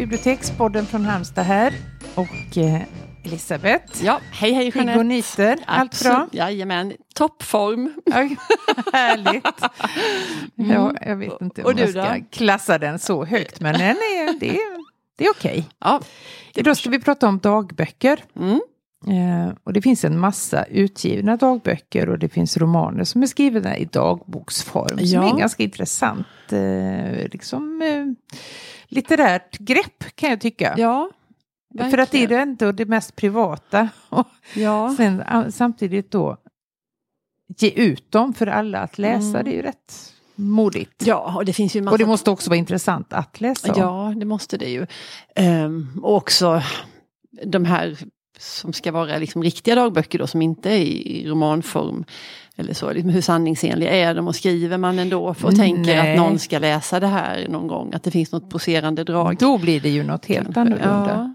Bibliotekspodden från Halmstad här. Och eh, Elisabeth. Ja, hej hej Jeanette. Hur nyter? Allt bra? Jajamän, toppform. Härligt. Mm. Ja, jag vet inte om jag ska då? klassa den så högt, men den är, det, är, det är okej. Ja, Idag ska vi prata om dagböcker. Mm. Eh, och det finns en massa utgivna dagböcker och det finns romaner som är skrivna i dagboksform. Som Ja. är en ganska intressant eh, liksom, eh, litterärt grepp kan jag tycka. ja För att det är det ändå det mest privata. Och Ja, sen samtidigt då ge ut dem för alla att läsa. Mm. Det är ju rätt modigt. ja, och det finns ju massa... Och det måste också vara intressant att läsa. om. Ja, det måste det ju. Ehm, och också de här som ska vara liksom riktiga dagböcker då, som inte är i romanform. Eller så, liksom hur sanningsenliga är de och skriver man ändå för och tänker Nej. att någon ska läsa det här någon gång, att det finns något poserande drag. Då blir det ju något helt annorlunda.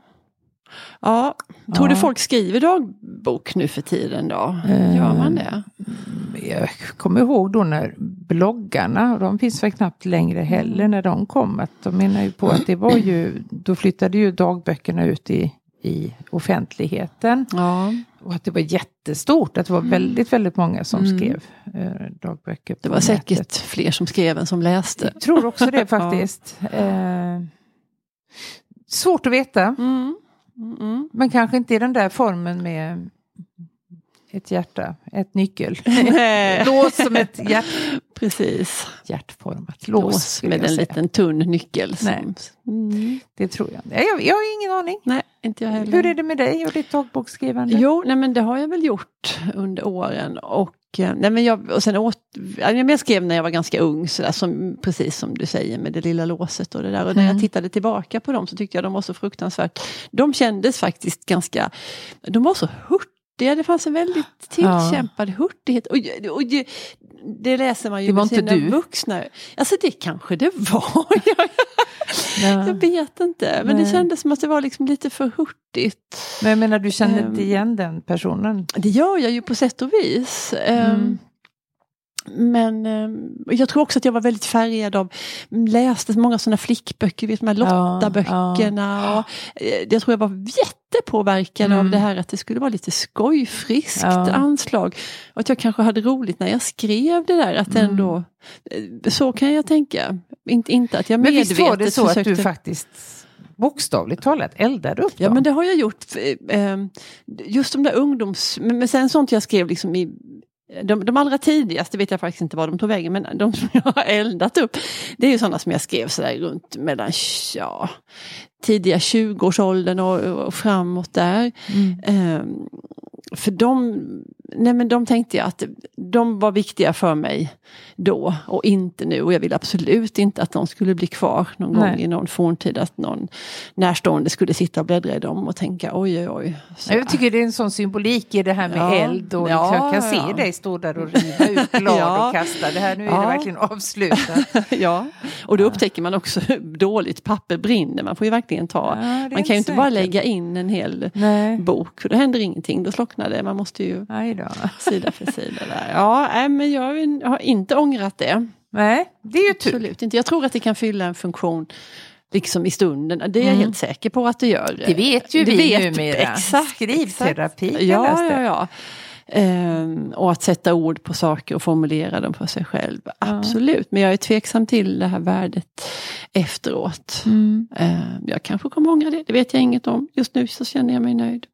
Ja. ja. Tror du folk skriver dagbok nu för tiden då? Eh, Gör man det? Jag kommer ihåg då när bloggarna, de finns väl knappt längre heller, när de kom. Att de menar ju på att det var ju, då flyttade ju dagböckerna ut i, i offentligheten. Ja, Och att det var jättestort, att det var väldigt, väldigt många som Mm. skrev eh, dagböcker. det var säkert nätet. fler som skrev än som läste. Jag tror också det faktiskt. eh, svårt att veta, Mm. Mm, mm. men kanske inte i den där formen med ett hjärta, ett nyckel. Lås som ett hjärt, Precis. hjärtformat lås. Lås med en säga. liten tunn nyckel. Som, Nej. Mm. Det tror jag inte. Jag, jag har ingen aning. Nej, inte jag heller. Hur är det med dig och ditt dagboksskrivande? Jo, nej men det har jag väl gjort under åren. Och, eh, nej men jag, och sen åt, ja, jag skrev när jag var ganska ung, så där, som, precis som du säger med det lilla låset och det där. Och när Mm. jag tittade tillbaka på dem så tyckte jag de var så fruktansvärt, de kändes faktiskt ganska, de var så hurtiga. Det fanns en väldigt tillkämpad hurtighet. Och, och det, det läser man ju Det var med sina du. vuxna. Alltså det kanske det var. jag, Ja. jag vet inte. Men det Nej. kändes som att det var liksom lite för hurtigt. Men jag menar, du känner Ehm. inte igen den personen? Det gör jag ju på sätt och vis. Ehm, Mm. Men ehm, jag tror också att jag var väldigt färgad av, läste många sådana flickböcker, vet, de här Ja, Lotta-böckerna. Och, eh, jag tror jag var jättepåverkad Mm. av det här att det skulle vara lite skojfriskt Ja. anslag. Och att jag kanske hade roligt när jag skrev det där. Att Mm. ändå, eh, så kan jag tänka. Inte, inte att jag Men medvetet visst var det så försökte... att du faktiskt bokstavligt talat eldade upp Ja dem? men det har jag gjort. eh, eh, Just de där ungdoms... Men men sen sånt jag skrev liksom i... De, de allra tidigaste vet jag faktiskt inte var de tog vägen men de som jag har eldat upp det är ju sådana som jag skrev sådär runt mellan ja, tidiga 20-årsåldern och, och framåt där. Mm. Ehm, för de, nej men de tänkte jag att de var viktiga för mig då och inte nu. Och jag vill absolut inte att de skulle bli kvar någon Nej. gång i någon forntid. Att någon närstående skulle sitta och bläddra i dem och tänka oj oj oj. Så, Jag tycker det är en sån symbolik i det här med Ja. eld och Ja, liksom, jag kan se ja. dig stå där och riva ut blad Ja. och kasta. Det här, nu är Ja. det verkligen avslutat. ja, och då upptäcker man också hur dåligt papper brinner. Man får ju verkligen ta, Ja, man kan ju inte säkert. bara lägga in en hel Nej, bok. För då händer ingenting, då slocknar det. Man måste ju nej då. sida för sida där. Ja, nej, men jag har inte ångrat det. Nej, det är ju tur. Absolut inte. Jag tror att det kan fylla en funktion liksom i stunden. Det är jag Mm. helt säker på att det gör. Det vet ju Det vi vet- numera. Exakt, Skrivterapi exakt. Ja, det. ja, ja. Ehm, och att sätta ord på saker och formulera dem för sig själv. Absolut, men jag är tveksam till det här värdet efteråt. Mm. Ehm, jag kanske kommer ångra det, det vet jag inget om. Just nu så känner jag mig nöjd.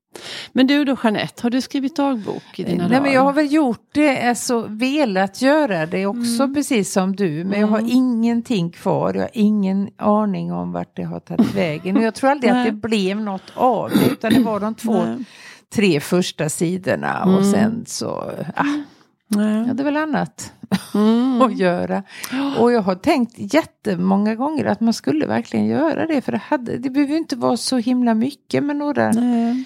Men du då Jeanette, har du skrivit dagbok i dina Nej, dagar? men jag har väl gjort det, alltså velat göra det också Mm. precis som du. Men jag har ingenting kvar, jag har ingen aning om vart det har tagit vägen. Och jag tror aldrig att det blev något av det, utan det var de två, tre första sidorna och Mm. sen så, ah, Nej. jag hade väl annat Mm. att göra. Och jag har tänkt jättemånga gånger att man skulle verkligen göra det, för det, hade, det behöver inte vara så himla mycket med några Nej.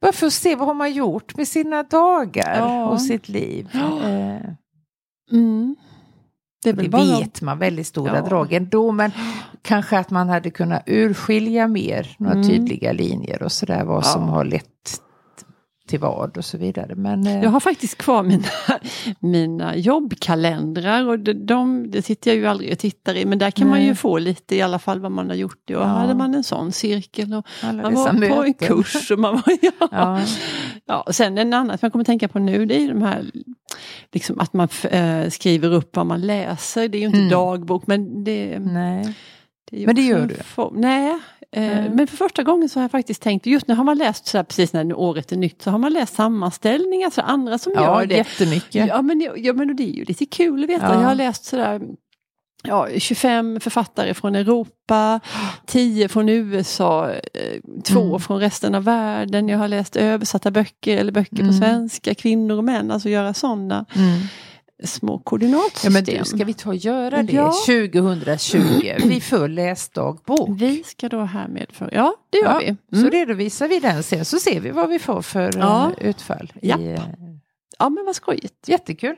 Bara för att se vad har man gjort med sina dagar Ja. och sitt liv. Ja. Eh, Mm. Det det vet man väldigt stora Ja. drag ändå, men kanske att man hade kunnat urskilja mer några Mm. tydliga linjer och sådär vad som har lett till vad och så vidare. Men, eh, Jag har faktiskt kvar mina, mina jobbkalendrar och de, de, det sitter jag ju aldrig och tittar i men där kan man Nej. ju få lite i alla fall vad man har gjort. Och Ja. hade man en sån cirkel och alla man var på en möten. kurs. Och man var, ja. Ja. Ja, och sen en annan som jag kommer tänka på nu det är de här liksom att man eh, skriver upp vad man läser. Det är ju inte Mm. dagbok men det, Nej. det är ju Men det gör du? form- Nej, eh, Nej. men för första gången så har jag faktiskt tänkt, just nu har man läst så här, precis när året är nytt, så har man läst sammanställningar, så andra som Ja, gör det. jättemycket. Ja men, ja men det är ju lite kul att veta. Ja. Jag har läst sådär ja, 25 författare från Europa, 10 från USA, eh, två Mm. från resten av världen. Jag har läst översatta böcker eller böcker på Mm. svenska, kvinnor och män, alltså göra sådana Mm. Små Ja, koordinatsystem. men du, ska vi ta och göra det Ja. 2020? Vi får läsdagbok. Vi ska då härmed för, ja det gör Ja, vi. Så Mm. redovisar vi den sen så ser vi vad vi får för Ja. eh, utfall. Japp. I, eh, Ja men vad skojigt. jättekul.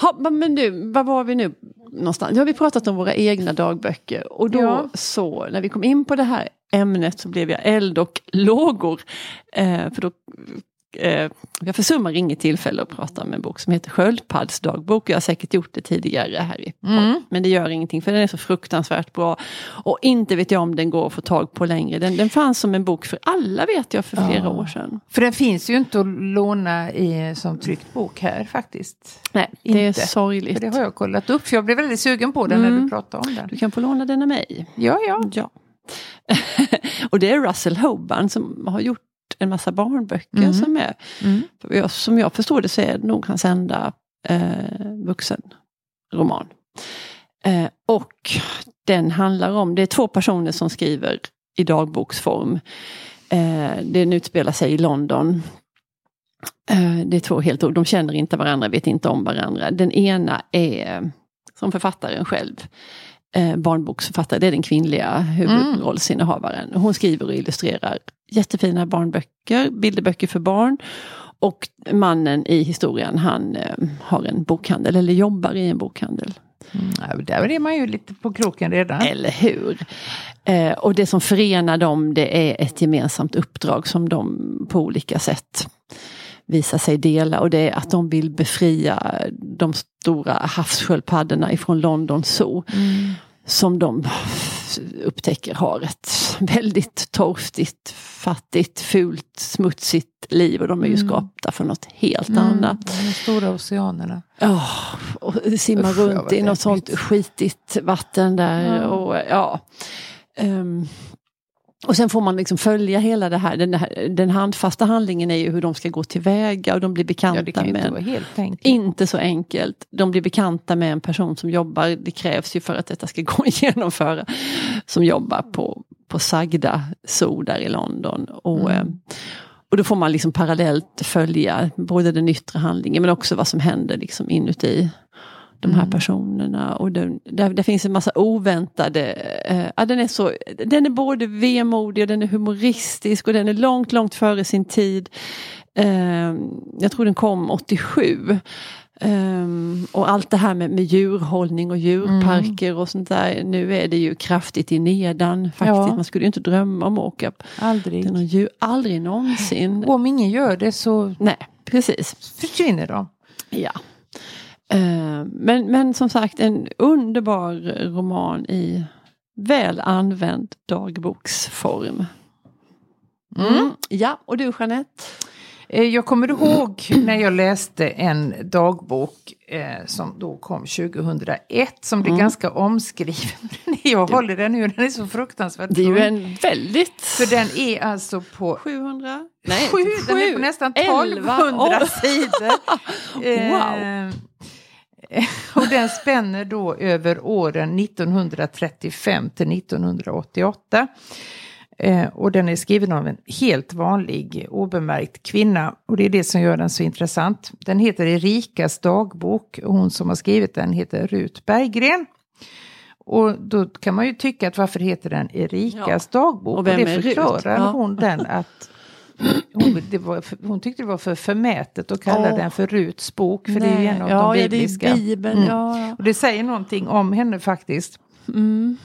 Ha, men nu, var var vi nu någonstans? Nu har vi pratat om våra egna dagböcker och då Ja. så när vi kom in på det här ämnet så blev jag eld och lågor. Eh, för då, eh, jag försummar inget tillfälle att prata om en bok som heter Sköldpaddsdagbok. Jag har säkert gjort det tidigare här i. Mm. Men det gör ingenting för den är så fruktansvärt bra. Och inte vet jag om den går att få tag på längre. Den, den fanns som en bok för alla vet jag för flera Ja. år sedan. För den finns ju inte att låna i, som tryckt bok här faktiskt. Nej, det är Inte. sorgligt. För det har jag kollat upp för jag blev väldigt sugen på den när Mm. du pratade om den. Du kan få låna den av mig. Ja, ja. Ja. och det är Russell Hoban som har gjort en massa barnböcker Mm. som är, Mm. som jag förstår det så är det nog hans enda eh, vuxenroman. Eh, och den handlar om, det är två personer som skriver i dagboksform. Eh, den utspelar sig i London. Eh, det är två helt, de känner inte varandra, vet inte om varandra. Den ena är som författaren själv eh, barnboksförfattare, det är den kvinnliga huvudrollsinnehavaren. Hon skriver och illustrerar jättefina barnböcker, bilderböcker för barn. Och mannen i historien han eh, har en bokhandel eller jobbar i en bokhandel. Mm, där är man ju lite på kroken redan. Eller hur? Eh, och det som förenar dem det är ett gemensamt uppdrag som de på olika sätt visar sig dela och det är att de vill befria de stora havssköldpaddorna ifrån London Zoo. Mm. Som de upptäcker har ett väldigt torftigt, fattigt, fult, smutsigt liv och de är ju Mm. skapta för något helt Mm, annat. De stora oceanerna. Ja, och simma Usch, ja, runt i något sånt skitigt vatten där. Ja. Och, ja. Ehm, och sen får man liksom följa hela det här. Den, här. den handfasta handlingen är ju hur de ska gå tillväga och de blir bekanta Ja, med inte inte så enkelt. De blir bekanta med en person som jobbar, det krävs ju för att detta ska gå att genomföra, som jobbar på, på Sagda Zoo där i London. Och, Mm. eh, och då får man liksom parallellt följa både den yttre handlingen men också vad som händer liksom inuti de här Mm. personerna. Och den, där, där finns en massa oväntade, eh, ja, den, är så, den är både vemodig och den är humoristisk och den är långt, långt före sin tid. Eh, jag tror den kom 87. Um, och allt det här med, med djurhållning och djurparker och sånt där. Nu är det ju kraftigt i nedan faktiskt. Ja. Man skulle ju inte drömma om att åka Aldrig. till någon djur. Aldrig någonsin. Och om ingen gör det så Nej, precis. försvinner de. Ja. Eh, men, men som sagt en underbar roman i väl använd dagboksform. Mm. Ja, och du Jeanette? Eh, Jag kommer ihåg när jag läste en dagbok eh, som då kom 2001 som blev Mm. ganska omskriven. jag håller den nu, den är så fruktansvärt Det är ju en väldigt... För den är alltså på 700? sju, den är på nästan 1200 Elva. sidor. Wow. Eh, och den spänner då över åren 1935 till 1988. Eh, och den är skriven av en helt vanlig obemärkt kvinna. Och det är det som gör den så intressant. Den heter Erikas dagbok och hon som har skrivit den heter Rut Berggren. Och då kan man ju tycka att varför heter den Erikas dagbok? Och Och, det förklarar Ja. hon den att hon, var, hon tyckte det var för förmätet att kalla Åh. den för Ruts bok. För det är ju en av ja, de ja, det är bibliska. Bibeln. Mm. Ja. Och det säger någonting om henne faktiskt. Mm.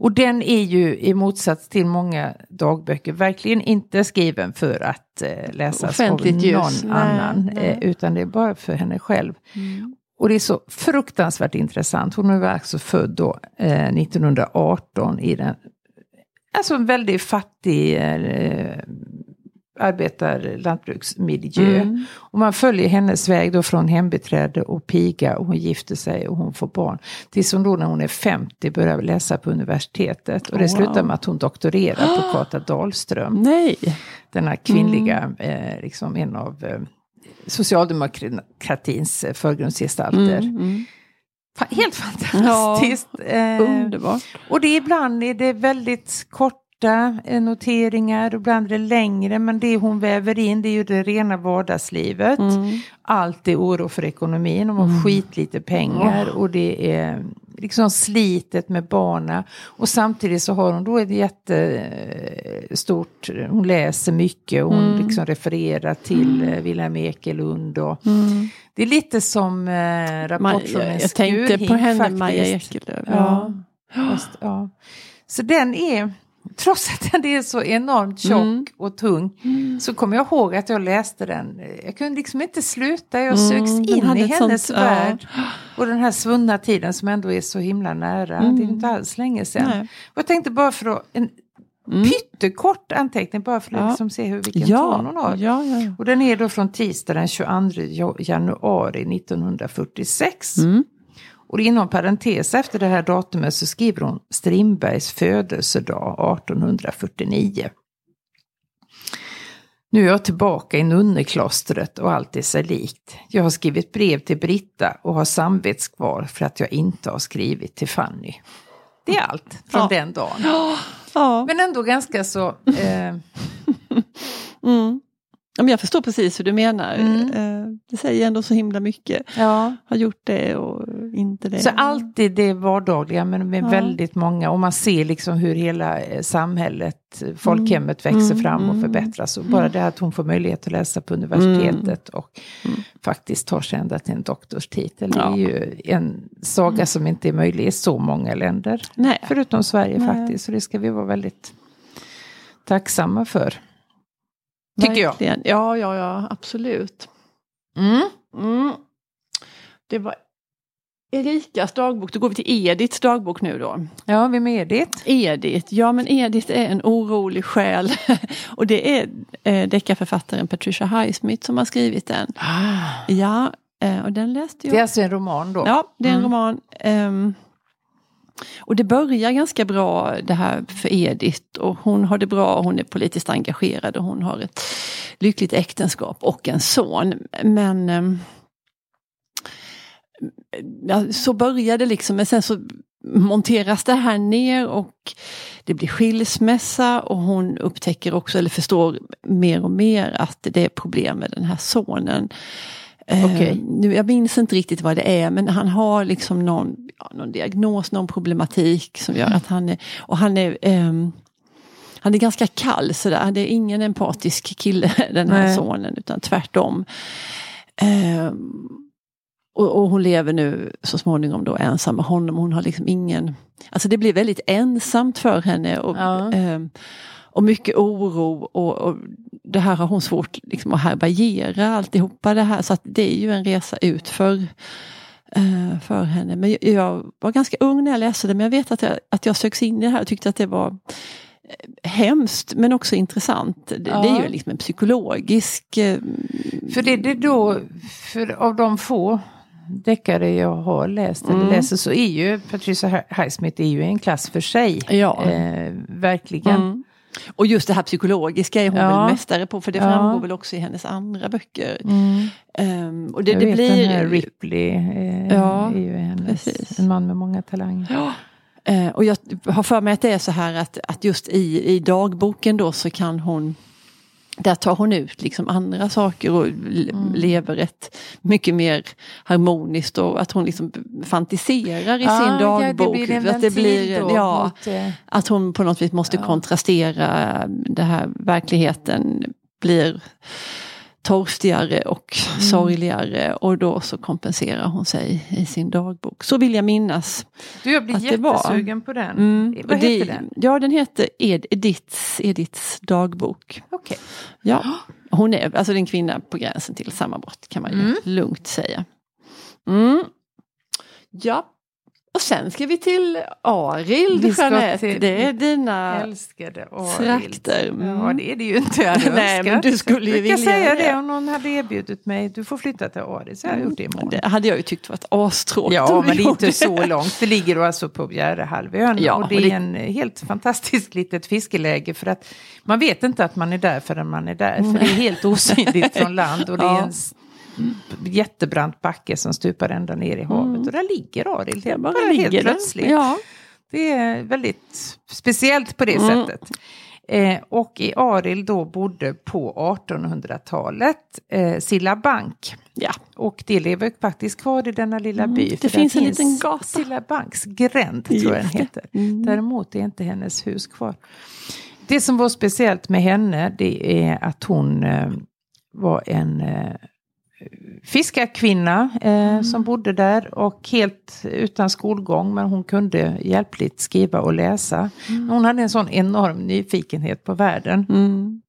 Och den är ju i motsats till många dagböcker verkligen inte skriven för att eh, läsas Offentligt av ljus. någon Nej, annan. nej. Eh, utan det är bara för henne själv. Mm. Och det är så fruktansvärt intressant. Hon var alltså född då eh, 1918 i den, alltså en väldigt fattig eh, arbetar lantbruksmiljö. Mm. Och man följer hennes väg då från hembiträde och piga och hon gifter sig och hon får barn. Tills hon då när hon är 50 börjar läsa på universitetet. Och det Wow. slutar med att hon doktorerar på Kata Dahlström. Nej. Denna kvinnliga, eh, liksom en av eh, socialdemokratins eh, förgrundsgestalter. Mm, mm. Helt fantastiskt. Eh, Underbart. och det är ibland är det väldigt korta noteringar, ibland är det längre, men det hon väver in det är ju det rena vardagslivet. Mm. Allt är oro för ekonomin, de har skitlite pengar och det är liksom slitet med barna. Och samtidigt så har hon då ett jättestort, hon läser mycket och hon Mm. liksom refererar till eh, Wilhelm Ekelund och Mm. det är lite som eh, Rapport från en jag, tänkte på henne, faktiskt. Maja Ekelöf. Ja. Fast, ja. Så den är, trots att den är så enormt tjock Mm. och tung, så kommer jag ihåg att jag läste den. Jag kunde liksom inte sluta, jag Mm, den in i hennes sånt- ja. värld. Och den här svunna tiden som ändå är så himla nära. Mm. Det är inte alls länge sedan. Nej. Och jag tänkte bara för att, en Mm. pyttekort anteckning bara för att Ja. liksom se hur, vilken Ja, ton hon har. ja, ja, ja. Och den är då från tisdag den 22 jo- januari 1946. Mm. Och inom parentes efter det här datumet så skriver hon Strindbergs födelsedag 1849. Nu är jag tillbaka i nunneklostret och allt är sig likt. Jag har skrivit brev till Britta och har samvetskval för att jag inte har skrivit till Fanny. Det är allt från Ja. den dagen. Ja. Men ändå ganska så... Eh, Mm. Ja, men jag förstår precis hur du menar. Mm. Eh, Det säger ändå så himla mycket. ja. Har gjort det och inte det. Så alltid det vardagliga men med Ja. väldigt många och man ser liksom hur hela eh, samhället, folkhemmet växer Mm, fram och mm. förbättras. Och bara det att hon får möjlighet att läsa på universitetet och Mm. faktiskt tar sig ända till en doktorstitel. Ja. Det är ju en saga som inte är möjlig i så många länder. Nej. Förutom Sverige Nej. faktiskt. Så det ska vi vara väldigt tacksamma för. Tycker jag. Ja, ja, ja, absolut. Mm. Mm. Det var Erikas dagbok, då går vi till Ediths dagbok nu då. Ja, vem är det? Edith, ja men Edith är en orolig själ. och det är eh, deckarförfattaren Patricia Highsmith som har skrivit den. Ja, eh, och den läste jag. Det är alltså en roman då? Ja, det är en Mm. roman. ehm, och det börjar ganska bra det här för Edith och hon har det bra, hon är politiskt engagerad och hon har ett lyckligt äktenskap och en son. Men ehm, ja, så börjar det liksom, men sen så monteras det här ner och det blir skilsmässa och hon upptäcker också, eller förstår mer och mer att det är problem med den här sonen. Eh, nu, jag minns inte riktigt vad det är men han har liksom någon, ja, någon diagnos, någon problematik som gör att han är, och han är ehm, han är ganska kall sådär, det är ingen empatisk kille den här Nej. sonen utan tvärtom. Ehm, och, och hon lever nu så småningom då ensam med honom. Hon har liksom ingen... Alltså det blir väldigt ensamt för henne. Och, Ja. ehm, och mycket oro och, och det här har hon svårt liksom, att härbärgera alltihopa det här. Så att det är ju en resa ut för, eh, för henne. Men jag, jag var ganska ung när jag läste det men jag vet att jag, att jag söks in i det här och tyckte att det var eh, hemskt men också intressant. Det, det är Ja. ju liksom en psykologisk... eh, För det, det är då, för av de få deckare jag har läst eller Mm. läser så är ju Patricia Highsmith är ju en klass för sig. Ja. Eh, verkligen. Mm. Och just det här psykologiska är hon Ja. väl mästare på för det Ja. framgår väl också i hennes andra böcker. Mm. Ehm, och det, jag det vet blir... den här Ripley eh, Ja, är ju hennes, precis. en man med många talanger. Ja. Eh, och jag har för mig att det är så här att, att just i, i dagboken då så kan hon där tar hon ut liksom andra saker och Mm. lever ett mycket mer harmoniskt och att hon liksom fantiserar i sin Ja, dagbok. Ja, det blir att, det blir, ja, mot, eh, att hon på något vis måste Ja. kontrastera det här verkligheten blir torstigare och Mm. sorgligare och då så kompenserar hon sig i sin dagbok. Så vill jag minnas. Du, jag blir Att jättesugen på den. Mm. Vad det- heter den? Ja den heter Ed, Ediths, Ediths dagbok. Okej. Ja, hon är alltså det är en kvinna på gränsen till sammanbrott kan man ju Mm. lugnt säga. Mm. Ja, och sen ska vi till Arild Vi Jeanette. till- Det är dina Älskade Arild. trakter. Mm. Ja, det är det ju inte jag hade Nej, men du skulle ju vilja säga det. det om någon hade erbjudit mig, du får flytta till Arild, så jag gjort det imorgon. Det hade jag ju tyckt varit astråkigt. Ja, men det är inte så långt. Det ligger alltså på Bjärehalvön Ja, och det och är det- en helt fantastiskt litet fiskeläge för att man vet inte att man är där förrän man är där. För det är helt osynligt från land och det är en jättebrant backe som stupar ända ner i havet. Och där ligger Arild Det helt, bara ligger helt plötsligt. Ja. Det är väldigt speciellt på det Mm. sättet. Eh, och i Arild då bodde på 1800-talet eh, Silla Bank. ja. Och det lever faktiskt kvar i denna lilla Mm, by. det för där finns en liten gata. Silla Banks gränd tror jag den det. heter. Mm. Däremot är inte hennes hus kvar. Det som var speciellt med henne det är att hon eh, var en eh, fiskarkvinna eh, Mm. som bodde där och helt utan skolgång men hon kunde hjälpligt skriva och läsa. Hon hade en sån enorm nyfikenhet på världen. Mm.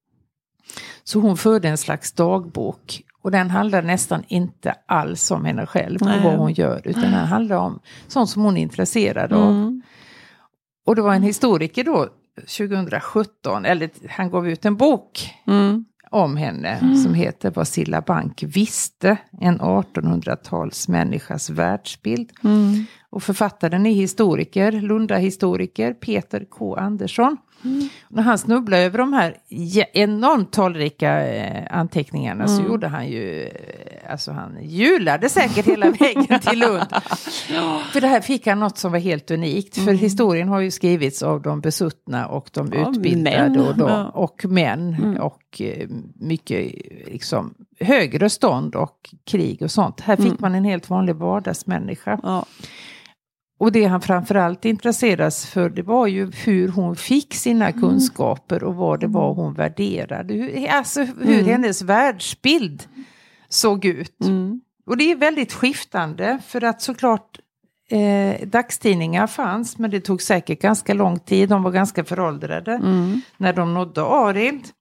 Så hon förde en slags dagbok. Och den handlar nästan inte alls om henne själv och Nej. vad hon gör. Utan den handlar om sånt som hon är intresserad av. Mm. Och det var en historiker då, 2017, eller han gav ut en bok Mm. Om henne som heter Vad Silla Bank visste. En 1800-tals människas världsbild. Mm. Och författaren är historiker, Lunda-historiker, Peter K. Andersson. När han snubblade över de här enormt talrika eh, anteckningarna så gjorde han ju, eh, alltså han julade säkert hela vägen till Lund. För det här fick han något som var helt unikt. För historien har ju skrivits av de besuttna och de Ja, utbildade män. och, de, Ja. och män. Och eh, mycket liksom, högre stånd och krig och sånt. Här fick man en helt vanlig vardagsmänniska. Ja. Och det han framförallt intresserades för det var ju hur hon fick sina Mm. kunskaper och vad det var hon värderade. Hur, alltså hur hennes världsbild såg ut. Mm. Och det är väldigt skiftande för att såklart eh, dagstidningar fanns men det tog säkert ganska lång tid. De var ganska föråldrade Mm. när de nådde Arild.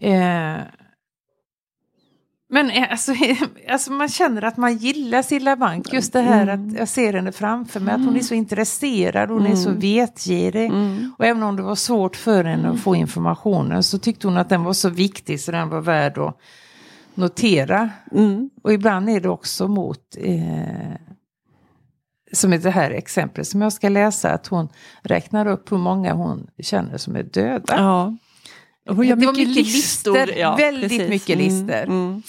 Eh, men eh, alltså, alltså man känner att man gillar Silla Bank. Just det här Mm. att jag ser henne framför mig, att hon är så intresserad, hon är så vetgirig. Mm. Och även om det var svårt för henne att få informationen så tyckte hon att den var så viktig så den var värd att notera. Mm. Och ibland är det också mot, eh, som i det här exemplet som jag ska läsa, att hon räknar upp hur många hon känner som är döda. Ja. Och hon gör mycket mycket listor. lister, Ja, väldigt precis. mycket Mm, lister. Mm.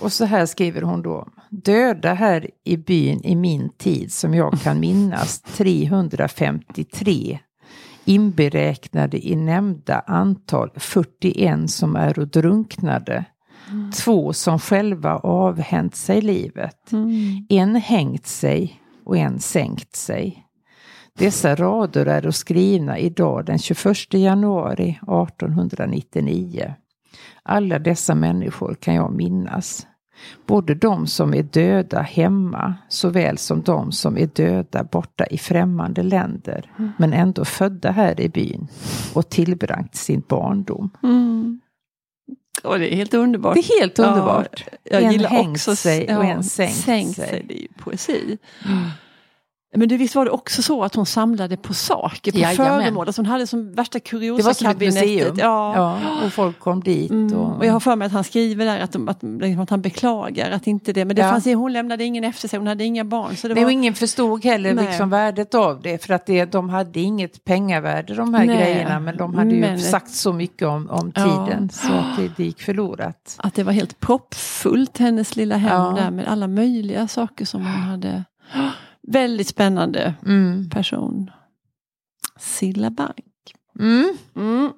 Och så här skriver hon då. Döda här i byn i min tid som jag kan minnas 353 inberäknade i nämnda antal 41 som är och drunknade. Två som själva avhänt sig livet. Mm. En hängt sig och en sänkt sig. Dessa rader är då skrivna idag den 21 januari 1899. Alla dessa människor kan jag minnas. Både de som är döda hemma såväl som de som är döda borta i främmande länder men ändå födda här i byn och tillbringat sin barndom. Mm. Och det är helt underbart. Det är helt underbart. Ja, jag En gillar hängt också sig och en sänkt sig. sig. Det är ju poesi. Men det, visst var det också så att hon samlade på saker, på Jajamän. föremål. Alltså hon hade som värsta kuriosa Det var som ett museum. Ja. Ja, och folk kom dit. Mm. Och, jag har för mig att han skriver där att, att, liksom att han beklagar att inte det, men det Ja. fanns, hon lämnade ingen efter sig, hon hade inga barn. Så det Nej, var, och ingen förstod heller Nej. liksom värdet av det för att det, de hade inget pengavärde de här Nej. grejerna men de hade ju Men- sagt så mycket om, om Ja. tiden så att det, det gick förlorat. att det var helt proppfullt hennes lilla hem Ja. där med alla möjliga saker som hon hade. Väldigt spännande Mm. person. Silla Bank. Mm. Mm.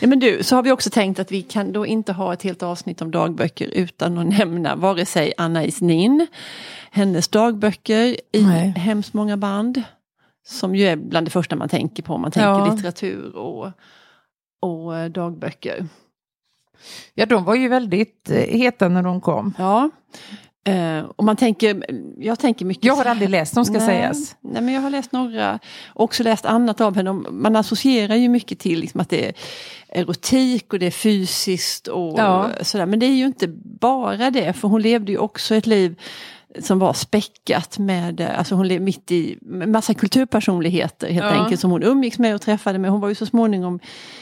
Ja, men du, så har vi också tänkt att vi kan då inte ha ett helt avsnitt om dagböcker utan att nämna vare sig Anna Nin, hennes dagböcker i Nej. hemskt många band. Som ju är bland det första man tänker på om man tänker Ja. litteratur och, och eh, dagböcker. Ja, de var ju väldigt eh, heta när de kom. Ja. Eh, och man tänker, jag tänker mycket... Jag har aldrig läst dem ska nej, sägas. Nej, men jag har läst några, också läst annat av henne. Man associerar ju mycket till liksom, att det är erotik och det är fysiskt och Ja. sådär. Men det är ju inte bara det, för hon levde ju också ett liv som var späckat med, alltså hon levde mitt i massa kulturpersonligheter helt Ja. enkelt som hon umgicks med och träffade med. Hon var ju så småningom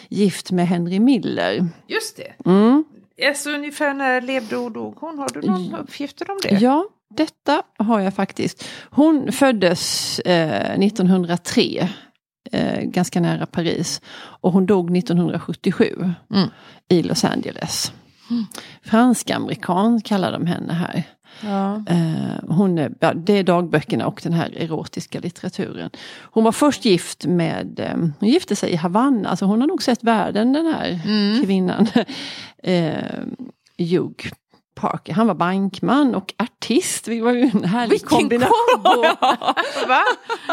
gift med Henry Miller. Just det. Mm. Alltså ungefär när levde och dog hon? Har du någon uppgifter om det? Ja, detta har jag faktiskt. Hon föddes eh, 1903, eh, ganska nära Paris. Och hon dog 1977 Mm. i Los Angeles. Fransk-amerikan kallar de henne här. Ja. Eh, hon är, det är dagböckerna och den här erotiska litteraturen. Hon var först gift med, eh, hon gifte sig i Havanna, alltså hon har nog sett världen den här Mm. kvinnan. eh, Hugh Parker, han var bankman och artist. Det var ju en härlig Vilken kombination. Va?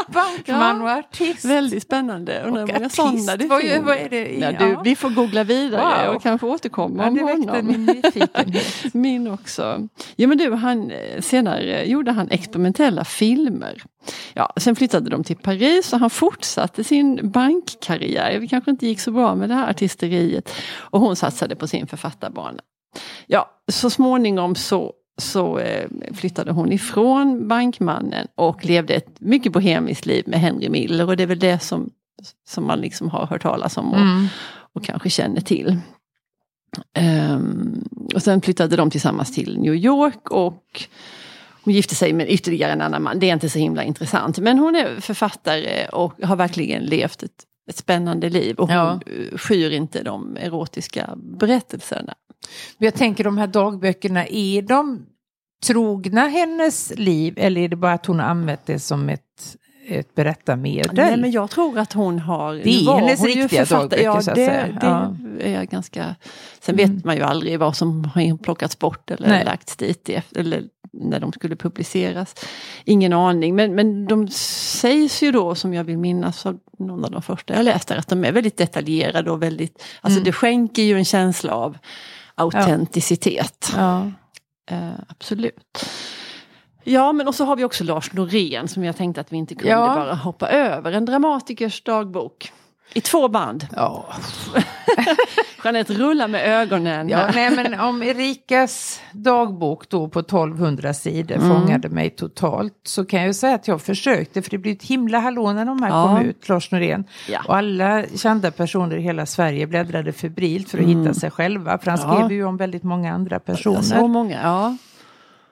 Bankman och artist. Väldigt spännande. Och många artist. sådana det Vad, finns. vad är det? Ja, du, vi får googla vidare Wow. och kanske återkomma ja, om det väckte honom. min nyfikenhet. Min också. Ja men du, han, eh, senare gjorde han experimentella filmer. Ja, sen flyttade de till Paris och han fortsatte sin bankkarriär. Det kanske inte gick så bra med det här artisteriet. Och hon satsade på sin författarbana. Ja, så småningom så, så eh, flyttade hon ifrån bankmannen och levde ett mycket bohemiskt liv med Henry Miller. Och det är väl det som, som man liksom har hört talas om och, Mm. och kanske känner till. Ehm, och sen flyttade de tillsammans till New York och hon gifte sig med ytterligare en annan man. Det är inte så himla intressant. Men hon är författare och har verkligen levt ett, ett spännande liv. Och hon Ja. eh, skyr inte de erotiska berättelserna. Jag tänker de här dagböckerna, är de trogna hennes liv eller är det bara att hon har använt det som ett, ett berättarmedel? Nej, men jag tror att hon har... Det är var hennes hon riktiga dagböcker, ja, så att det, säga. Det Ja. Mm. är ganska... Sen vet man ju aldrig vad som har plockats bort eller Nej. lagts dit eller när de skulle publiceras. Ingen aning, men, men de sägs ju då, som jag vill minnas av någon av de första jag läste, att de är väldigt detaljerade och väldigt... Alltså Mm. det skänker ju en känsla av autenticitet. Ja. Eh, absolut. Ja, men och så har vi också Lars Norén som jag tänkte att vi inte kunde Ja. bara hoppa över. En dramatikers dagbok. I två band. Ja. Jeanette rullar med ögonen. Ja, nej, men om Erikas dagbok då på 1200 sidor Mm. fångade mig totalt så kan jag ju säga att jag försökte för det blev ett himla hallå när de här Ja. kom ut, Lars Norén. Ja. Och alla kända personer i hela Sverige bläddrade febrilt för att hitta sig själva för han Mm. Ja. skrev ju om väldigt många andra personer. Så många, ja.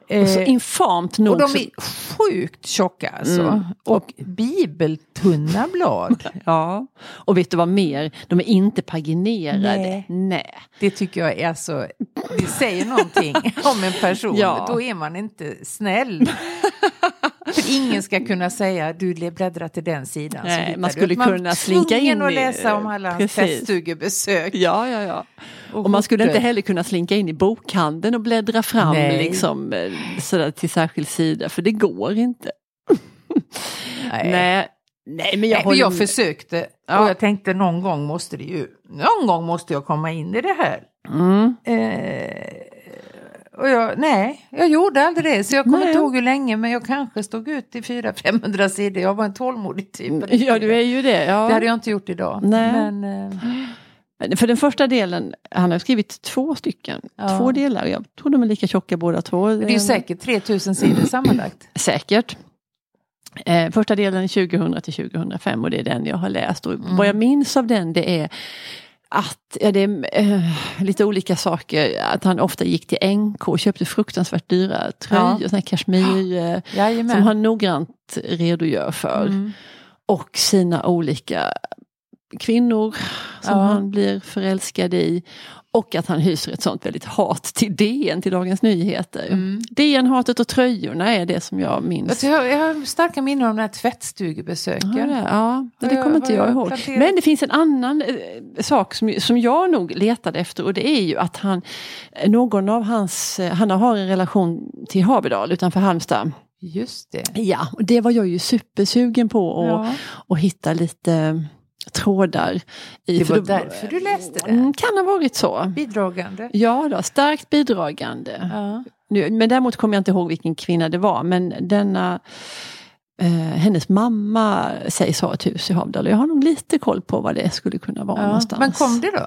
Och så Eh, infamt nog. och de är sjukt tjocka alltså. Mm. Och bibeltunna blad. Ja, och vet du vad mer? De är inte paginerade. Nej. Nej. Det tycker jag är alltså, det säger någonting om en person. Ja. Då är man inte snäll. För ingen ska kunna säga du bläddrar till den sidan. Nej, man skulle man kunna slinka in i- läsa om alla hans feststugebesök. Ja, ja, ja. Och Och man skulle inte heller kunna slinka in i bokhandeln och bläddra fram Nej. liksom, eh, sådär till särskild sida, för det går inte. Nej. Nej, nej men jag Nej, håller jag försökte Ja. och jag tänkte någon gång måste det ju, någon gång måste jag komma in i det här. Mm. Eh, och jag, nej, jag gjorde aldrig det. Så jag kommer inte ihåg hur länge, men jag kanske stod ut i 400-500 sidor. Jag var en tålmodig typ. den Ja, du är ju det. Ja. Det hade jag inte gjort idag. Nej. Men, eh, För den första delen, han har skrivit två stycken, Ja. två delar. Jag tror de är lika tjocka båda två. det är ju säkert 3000 sidor sammanlagt. Säkert. Eh, första delen är 2000 till 2005 och det är den jag har läst. Och Mm. Vad jag minns av den det är att ja, det är eh, lite olika saker. Att han ofta gick till NK och köpte fruktansvärt dyra tröjor, Ja. såna här kashmir Jajamän. som han noggrant redogör för. Mm. Och sina olika kvinnor som Ja. han blir förälskad i. Och att han hyser ett sånt väldigt hat till DN, till Dagens Nyheter. Mm. DN-hatet och tröjorna är det som jag minns. Jag, jag har starka minnen om den här tvättstugebesöken. Ja, det, ja, det kommer jag- inte jag jag ihåg. planterat. Men det finns en annan eh, sak som, som jag nog letade efter och det är ju att han, någon av hans, eh, han har en relation till Haverdal utanför Halmstad. Just det. Ja, och det var jag ju supersugen på att Ja. och hitta lite trådar. I, Det för var då- därför du läste det? Mm, kan ha varit så. Bidragande? Ja, då, starkt bidragande. Ja. Nu, men däremot kommer jag inte ihåg vilken kvinna det var. Men denna, eh, hennes mamma sägs ha ett hus i Havdal. Jag har nog lite koll på vad det skulle kunna vara Ja. någonstans. Men kom det då?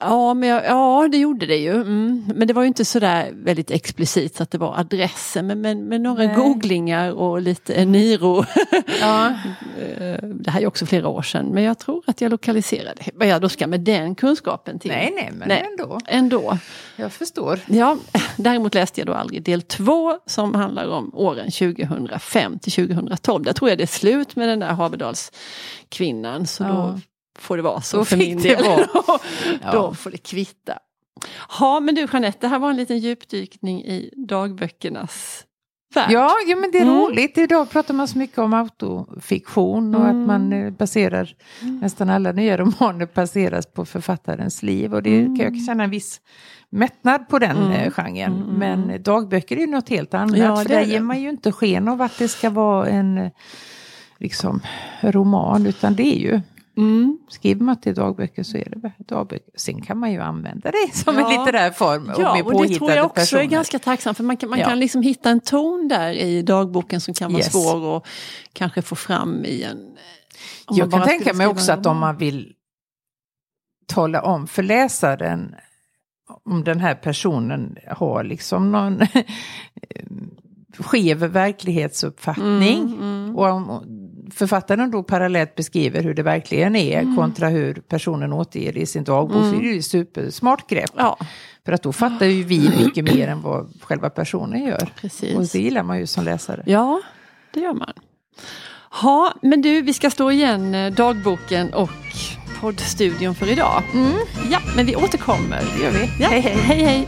Ja, men jag, ja, det gjorde det ju. Mm. Men det var ju inte sådär väldigt explicit så att det var adressen. Men med, med några Nej. googlingar och lite Eniro. Ja. Eh, det här är också flera år sedan. Men jag tror att jag lokaliserade. Vad jag då ska med den kunskapen till. Nej, nej, men Nej. ändå. Ändå. Jag förstår. Ja, däremot läste jag då aldrig del två som handlar om åren 2005 till 2012. Där tror jag det är slut med den där Haverdalskvinnan. Så Ja. då får det vara så Då för min del. då Ja. får det kvitta. Ja men du Jeanette, det här var en liten djupdykning i dagböckernas värld. Ja, jo, men det är Mm. roligt. Idag pratar man så mycket om autofiktion och Mm. att man eh, baserar, nästan alla nya romaner baseras på författarens liv. Och det kan jag känna en viss mättnad på den Mm. eh, genren. Mm. Men dagböcker är ju något helt annat. Ja, för där ger man ju inte sken av att det ska vara en eh, liksom, roman, utan det är ju Mm. Skriver man till dagböcker så är det dagböcker. Sen kan man ju använda det som Ja. en litterär form och Ja, och det tror jag också personer. är ganska tacksam för man kan, man Ja. kan liksom hitta en ton där i dagboken som kan vara Yes. svår att kanske få fram i en... Jag kan tänka mig också att om man vill tala om för läsaren om den här personen har liksom någon skev verklighetsuppfattning. Mm, mm. Och om författaren då parallellt beskriver hur det verkligen är Mm. kontra hur personen återger det i sin dagbok så är det ju ett supersmart grepp. Ja, För att då fattar ju vi mycket mer än vad själva personen gör. Och precis. det gillar man ju som läsare. Ja, det gör man. Ja, men du, vi ska stå igen eh, dagboken och poddstudion för idag. Mm, Ja, men vi återkommer. det gör vi. Ja, Hej hej. hej, hej.